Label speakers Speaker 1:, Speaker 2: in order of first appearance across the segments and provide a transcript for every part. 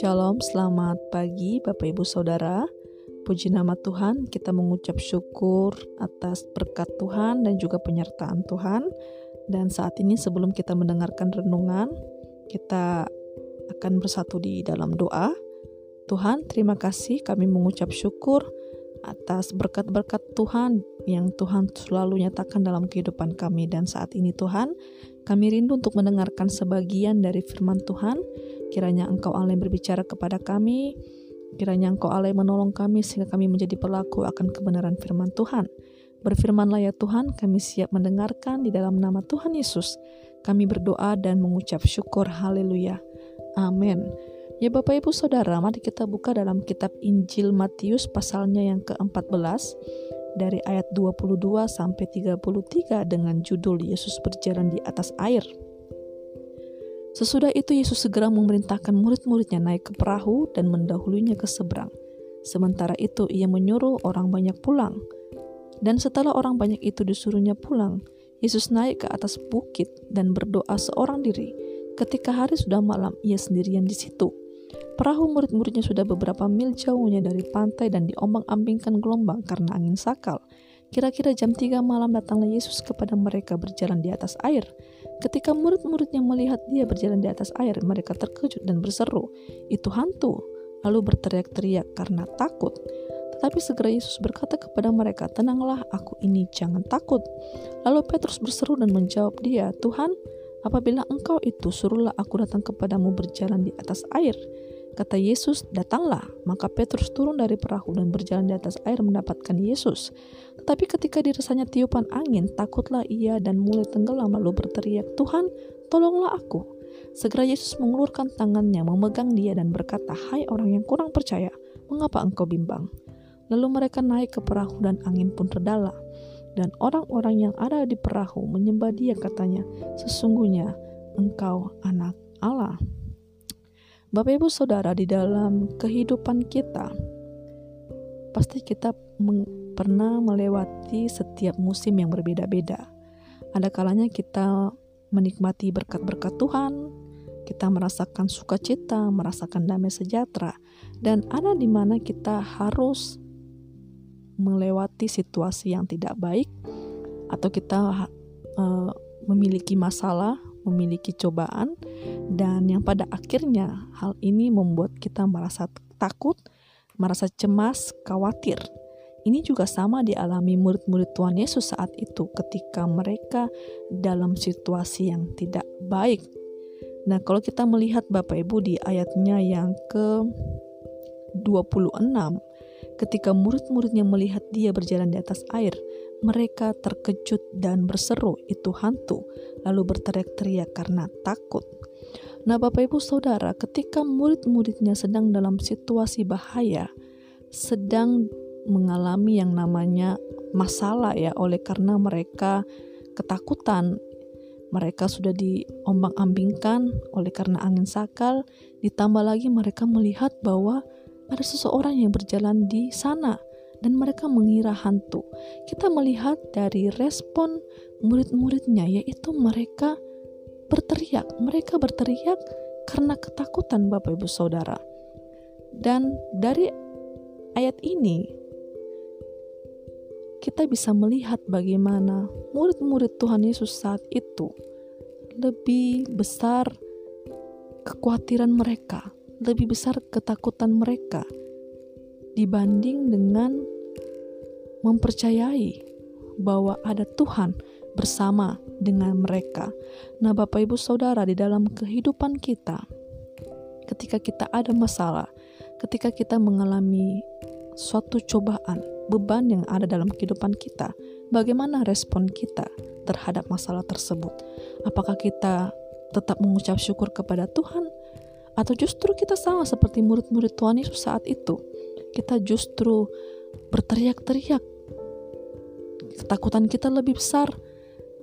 Speaker 1: Shalom, selamat pagi Bapak Ibu Saudara. Puji nama Tuhan, kita mengucap syukur atas berkat Tuhan dan juga penyertaan Tuhan. Dan saat ini sebelum kita mendengarkan renungan, kita akan bersatu di dalam doa. Tuhan, terima kasih kami mengucap syukur atas berkat-berkat Tuhan yang Tuhan selalu nyatakan dalam kehidupan kami dan saat ini Tuhan kami rindu untuk mendengarkan sebagian dari firman Tuhan. Kiranya Engkau Allah yang berbicara kepada kami. Kiranya Engkau Allah yang menolong kami sehingga kami menjadi pelaku akan kebenaran firman Tuhan. Berfirmanlah ya Tuhan kami siap mendengarkan di dalam nama Tuhan Yesus. Kami berdoa dan mengucap syukur. Haleluya. Amin. Ya Bapak Ibu Saudara, mari kita buka dalam kitab Injil Matius pasalnya yang ke-14 dari ayat 22 sampai 33 dengan judul Yesus berjalan di atas air. Sesudah itu Yesus segera memerintahkan murid-muridnya naik ke perahu dan mendahulunya ke seberang. Sementara itu ia menyuruh orang banyak pulang. Dan setelah orang banyak itu disuruhnya pulang, Yesus naik ke atas bukit dan berdoa seorang diri. Ketika hari sudah malam, ia sendirian di situ. Perahu murid-muridnya sudah beberapa mil jauhnya dari pantai dan diombang-ambingkan gelombang karena angin sakal. Kira-kira jam 3 malam datanglah Yesus kepada mereka berjalan di atas air. Ketika murid-muridnya melihat dia berjalan di atas air, mereka terkejut dan berseru, "Itu hantu!" Lalu berteriak-teriak karena takut. Tetapi segera Yesus berkata kepada mereka, "Tenanglah, aku ini, jangan takut." Lalu Petrus berseru dan menjawab dia, "Tuhan, apabila engkau itu, suruhlah aku datang kepadamu berjalan di atas air." Kata Yesus, datanglah. Maka Petrus turun dari perahu dan berjalan di atas air mendapatkan Yesus. Tetapi ketika dirasanya tiupan angin, takutlah ia dan mulai tenggelam lalu berteriak, Tuhan, tolonglah aku. Segera Yesus mengulurkan tangannya, memegang dia dan berkata, Hai orang yang kurang percaya, mengapa engkau bimbang? Lalu mereka naik ke perahu dan angin pun redala. Dan orang-orang yang ada di perahu menyembah dia katanya, Sesungguhnya engkau anak Allah. Bapak Ibu Saudara di dalam kehidupan kita pasti kita pernah melewati setiap musim yang berbeda-beda. Ada kalanya kita menikmati berkat-berkat Tuhan, kita merasakan sukacita, merasakan damai sejahtera, dan ada di mana kita harus melewati situasi yang tidak baik atau kita uh, memiliki masalah memiliki cobaan, dan yang pada akhirnya hal ini membuat kita merasa takut, merasa cemas, khawatir. Ini juga sama dialami murid-murid Tuhan Yesus saat itu ketika mereka dalam situasi yang tidak baik. Nah, kalau kita melihat Bapak Ibu di ayatnya yang ke 26, ketika murid-muridnya melihat dia berjalan di atas air, mereka terkejut dan berseru, "Itu hantu!" Lalu berteriak-teriak karena takut. Nah, Bapak Ibu Saudara, ketika murid-muridnya sedang dalam situasi bahaya, sedang mengalami yang namanya masalah ya, oleh karena mereka ketakutan, mereka sudah diombang-ambingkan oleh karena angin sakal, ditambah lagi mereka melihat bahwa ada seseorang yang berjalan di sana dan mereka mengira hantu. Kita melihat dari respon murid-muridnya yaitu mereka berteriak. Mereka berteriak karena ketakutan Bapak Ibu Saudara. Dan dari ayat ini kita bisa melihat bagaimana murid-murid Tuhan Yesus saat itu lebih besar kekhawatiran mereka, lebih besar ketakutan mereka dibanding dengan mempercayai bahwa ada Tuhan bersama dengan mereka. Nah, Bapak Ibu Saudara, di dalam kehidupan kita, ketika kita ada masalah, ketika kita mengalami suatu cobaan, beban yang ada dalam kehidupan kita, bagaimana respon kita terhadap masalah tersebut? Apakah kita tetap mengucap syukur kepada Tuhan, atau justru kita sama seperti murid-murid Tuhan Yesus saat itu? kita justru berteriak-teriak. Ketakutan kita lebih besar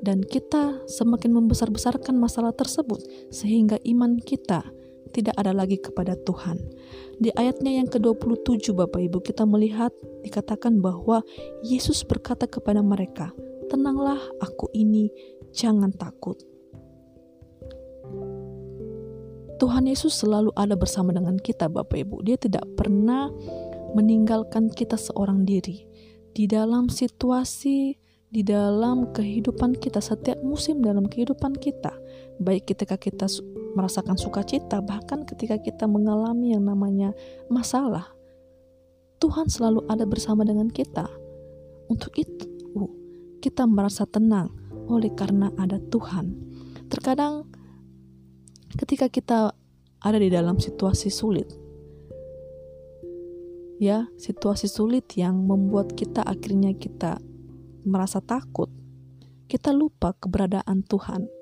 Speaker 1: dan kita semakin membesar-besarkan masalah tersebut sehingga iman kita tidak ada lagi kepada Tuhan. Di ayatnya yang ke-27 Bapak Ibu kita melihat dikatakan bahwa Yesus berkata kepada mereka, "Tenanglah, aku ini, jangan takut." Tuhan Yesus selalu ada bersama dengan kita Bapak Ibu. Dia tidak pernah meninggalkan kita seorang diri. Di dalam situasi, di dalam kehidupan kita, setiap musim dalam kehidupan kita, baik ketika kita merasakan sukacita, bahkan ketika kita mengalami yang namanya masalah, Tuhan selalu ada bersama dengan kita. Untuk itu, kita merasa tenang oleh karena ada Tuhan. Terkadang ketika kita ada di dalam situasi sulit, ya, situasi sulit yang membuat kita akhirnya kita merasa takut, kita lupa keberadaan Tuhan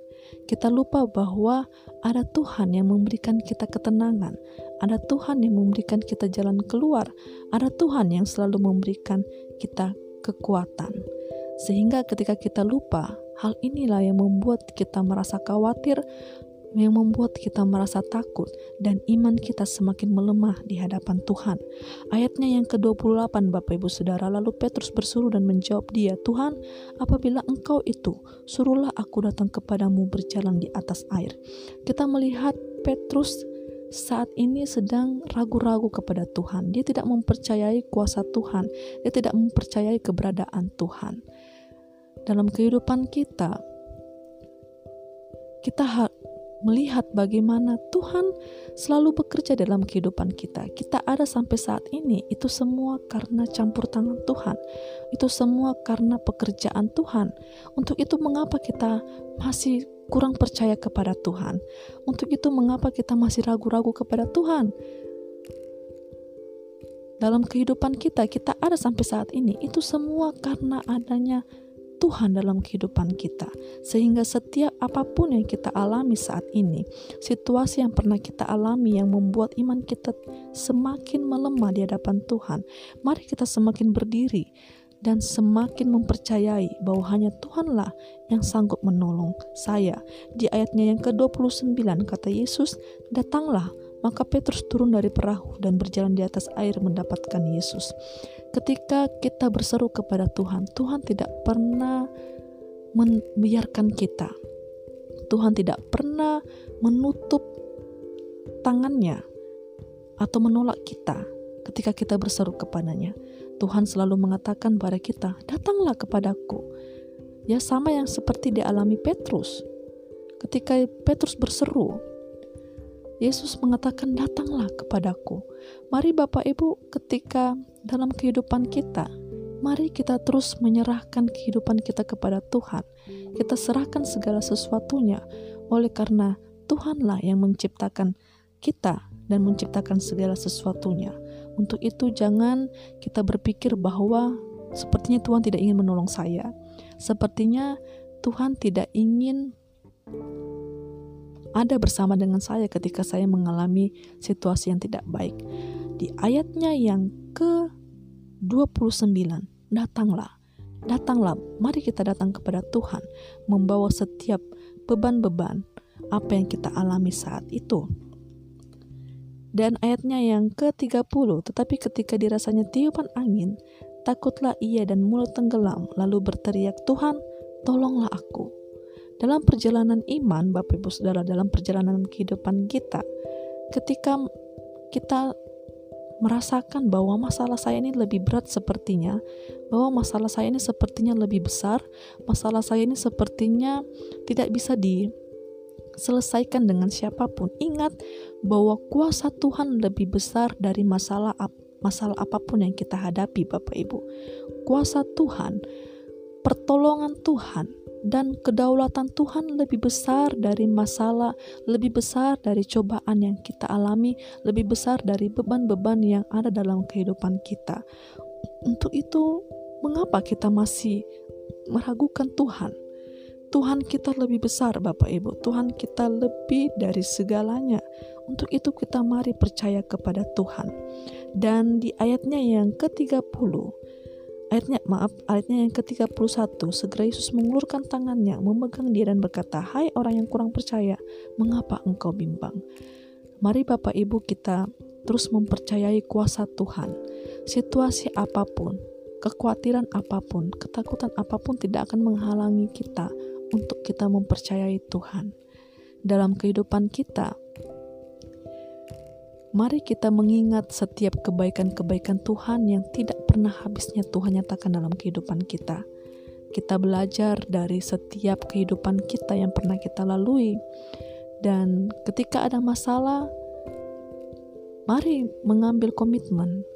Speaker 1: kita lupa bahwa ada Tuhan yang memberikan kita ketenangan, ada Tuhan yang memberikan kita jalan keluar, ada Tuhan yang selalu memberikan kita kekuatan. Sehingga ketika kita lupa, hal inilah yang membuat kita merasa khawatir, yang membuat kita merasa takut dan iman kita semakin melemah di hadapan Tuhan. Ayatnya yang ke-28 Bapak Ibu Saudara, lalu Petrus bersuruh dan menjawab dia, Tuhan, apabila engkau itu, suruhlah aku datang kepadamu berjalan di atas air. Kita melihat Petrus saat ini sedang ragu-ragu kepada Tuhan. Dia tidak mempercayai kuasa Tuhan, dia tidak mempercayai keberadaan Tuhan. Dalam kehidupan kita, kita melihat bagaimana Tuhan selalu bekerja dalam kehidupan kita. Kita ada sampai saat ini, itu semua karena campur tangan Tuhan. Itu semua karena pekerjaan Tuhan. Untuk itu, mengapa kita masih kurang percaya kepada Tuhan? Untuk itu, mengapa kita masih ragu-ragu kepada Tuhan? Dalam kehidupan kita, kita ada sampai saat ini, itu semua karena adanya Tuhan dalam kehidupan kita, sehingga setiap apa pun yang kita alami saat ini, situasi yang pernah kita alami yang membuat iman kita semakin melemah di hadapan Tuhan, mari kita semakin berdiri dan semakin mempercayai bahwa hanya Tuhanlah yang sanggup menolong saya. Di ayatnya yang ke-29 kata Yesus, "Datanglah." Maka Petrus turun dari perahu dan berjalan di atas air mendapatkan Yesus. Ketika kita berseru kepada Tuhan, Tuhan tidak pernah membiarkan kita. Tuhan tidak pernah menutup tangannya atau menolak kita ketika kita berseru kepadanya. Tuhan selalu mengatakan pada kita, "Datanglah kepadaku." Ya sama yang seperti dialami Petrus. Ketika Petrus berseru, Yesus mengatakan, "Datanglah kepadaku." Mari Bapak Ibu, ketika dalam kehidupan kita, mari kita terus menyerahkan kehidupan kita kepada Tuhan. Kita serahkan segala sesuatunya, oleh karena Tuhanlah yang menciptakan kita dan menciptakan segala sesuatunya. Untuk itu, jangan kita berpikir bahwa sepertinya Tuhan tidak ingin menolong saya, sepertinya Tuhan tidak ingin ada bersama dengan saya ketika saya mengalami situasi yang tidak baik. Di ayatnya yang ke-29, datanglah. Datanglah, mari kita datang kepada Tuhan, membawa setiap beban-beban apa yang kita alami saat itu. Dan ayatnya yang ke-30, tetapi ketika dirasanya tiupan angin, takutlah ia dan mulut tenggelam, lalu berteriak, Tuhan, tolonglah aku. Dalam perjalanan iman, Bapak Ibu Saudara, dalam perjalanan kehidupan kita, ketika kita merasakan bahwa masalah saya ini lebih berat sepertinya, bahwa masalah saya ini sepertinya lebih besar, masalah saya ini sepertinya tidak bisa diselesaikan dengan siapa pun. Ingat bahwa kuasa Tuhan lebih besar dari masalah masalah apa pun yang kita hadapi, Bapak Ibu. Kuasa Tuhan, pertolongan Tuhan dan kedaulatan Tuhan lebih besar dari masalah, lebih besar dari cobaan yang kita alami, lebih besar dari beban-beban yang ada dalam kehidupan kita. Untuk itu, mengapa kita masih meragukan Tuhan? Tuhan kita lebih besar, Bapak Ibu. Tuhan kita lebih dari segalanya. Untuk itu, kita mari percaya kepada Tuhan. Dan di ayatnya yang ke-30, Ayatnya, maaf, ayatnya yang ke-31, segera Yesus mengulurkan tangannya, memegang dia dan berkata, Hai orang yang kurang percaya, mengapa engkau bimbang? Mari Bapak Ibu kita terus mempercayai kuasa Tuhan. Situasi apa pun, kekhawatiran apa pun, ketakutan apa pun tidak akan menghalangi kita untuk kita mempercayai Tuhan. Dalam kehidupan kita, Mari kita mengingat setiap kebaikan-kebaikan Tuhan yang tidak pernah habisnya Tuhan nyatakan dalam kehidupan kita. Kita belajar dari setiap kehidupan kita yang pernah kita lalui, dan ketika ada masalah, mari mengambil komitmen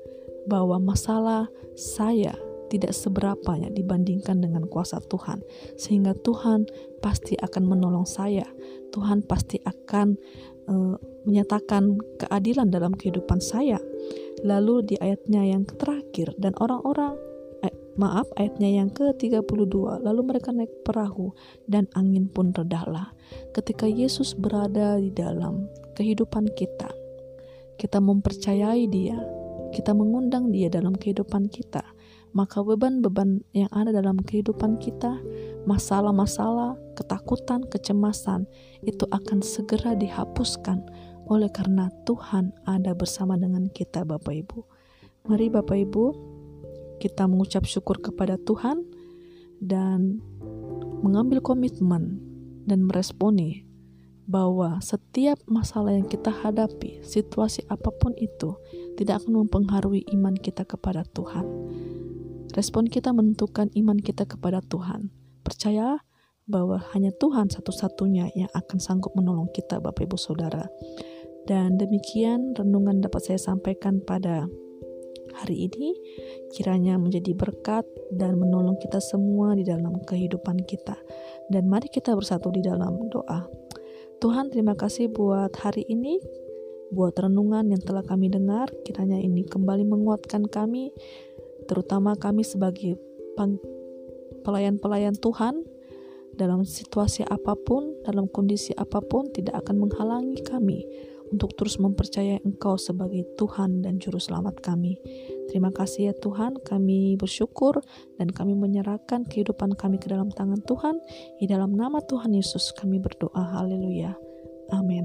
Speaker 1: bahwa masalah saya tidak seberapanya dibandingkan dengan kuasa Tuhan, sehingga Tuhan pasti akan menolong saya. Tuhan pasti akan uh, menyatakan keadilan dalam kehidupan saya. Lalu di ayatnya yang terakhir dan orang-orang eh, maaf ayatnya yang ke-32 lalu mereka naik perahu dan angin pun redahlah. Ketika Yesus berada di dalam kehidupan kita, kita mempercayai Dia, kita mengundang Dia dalam kehidupan kita maka beban-beban yang ada dalam kehidupan kita, masalah-masalah, ketakutan, kecemasan, itu akan segera dihapuskan oleh karena Tuhan ada bersama dengan kita Bapak Ibu. Mari Bapak Ibu, kita mengucap syukur kepada Tuhan dan mengambil komitmen dan meresponi bahwa setiap masalah yang kita hadapi, situasi apa pun itu, tidak akan mempengaruhi iman kita kepada Tuhan. Respon kita menentukan iman kita kepada Tuhan. Percaya bahwa hanya Tuhan satu-satunya yang akan sanggup menolong kita, Bapak Ibu Saudara. Dan demikian renungan dapat saya sampaikan pada hari ini. Kiranya menjadi berkat dan menolong kita semua di dalam kehidupan kita. Dan mari kita bersatu di dalam doa. Tuhan, terima kasih buat hari ini buat renungan yang telah kami dengar, kiranya ini kembali menguatkan kami terutama kami sebagai pelayan-pelayan Tuhan dalam situasi apa pun, dalam kondisi apa pun tidak akan menghalangi kami untuk terus mempercayai Engkau sebagai Tuhan dan Juru Selamat kami. Terima kasih ya Tuhan, kami bersyukur dan kami menyerahkan kehidupan kami ke dalam tangan Tuhan. Di dalam nama Tuhan Yesus kami berdoa, haleluya. Amin.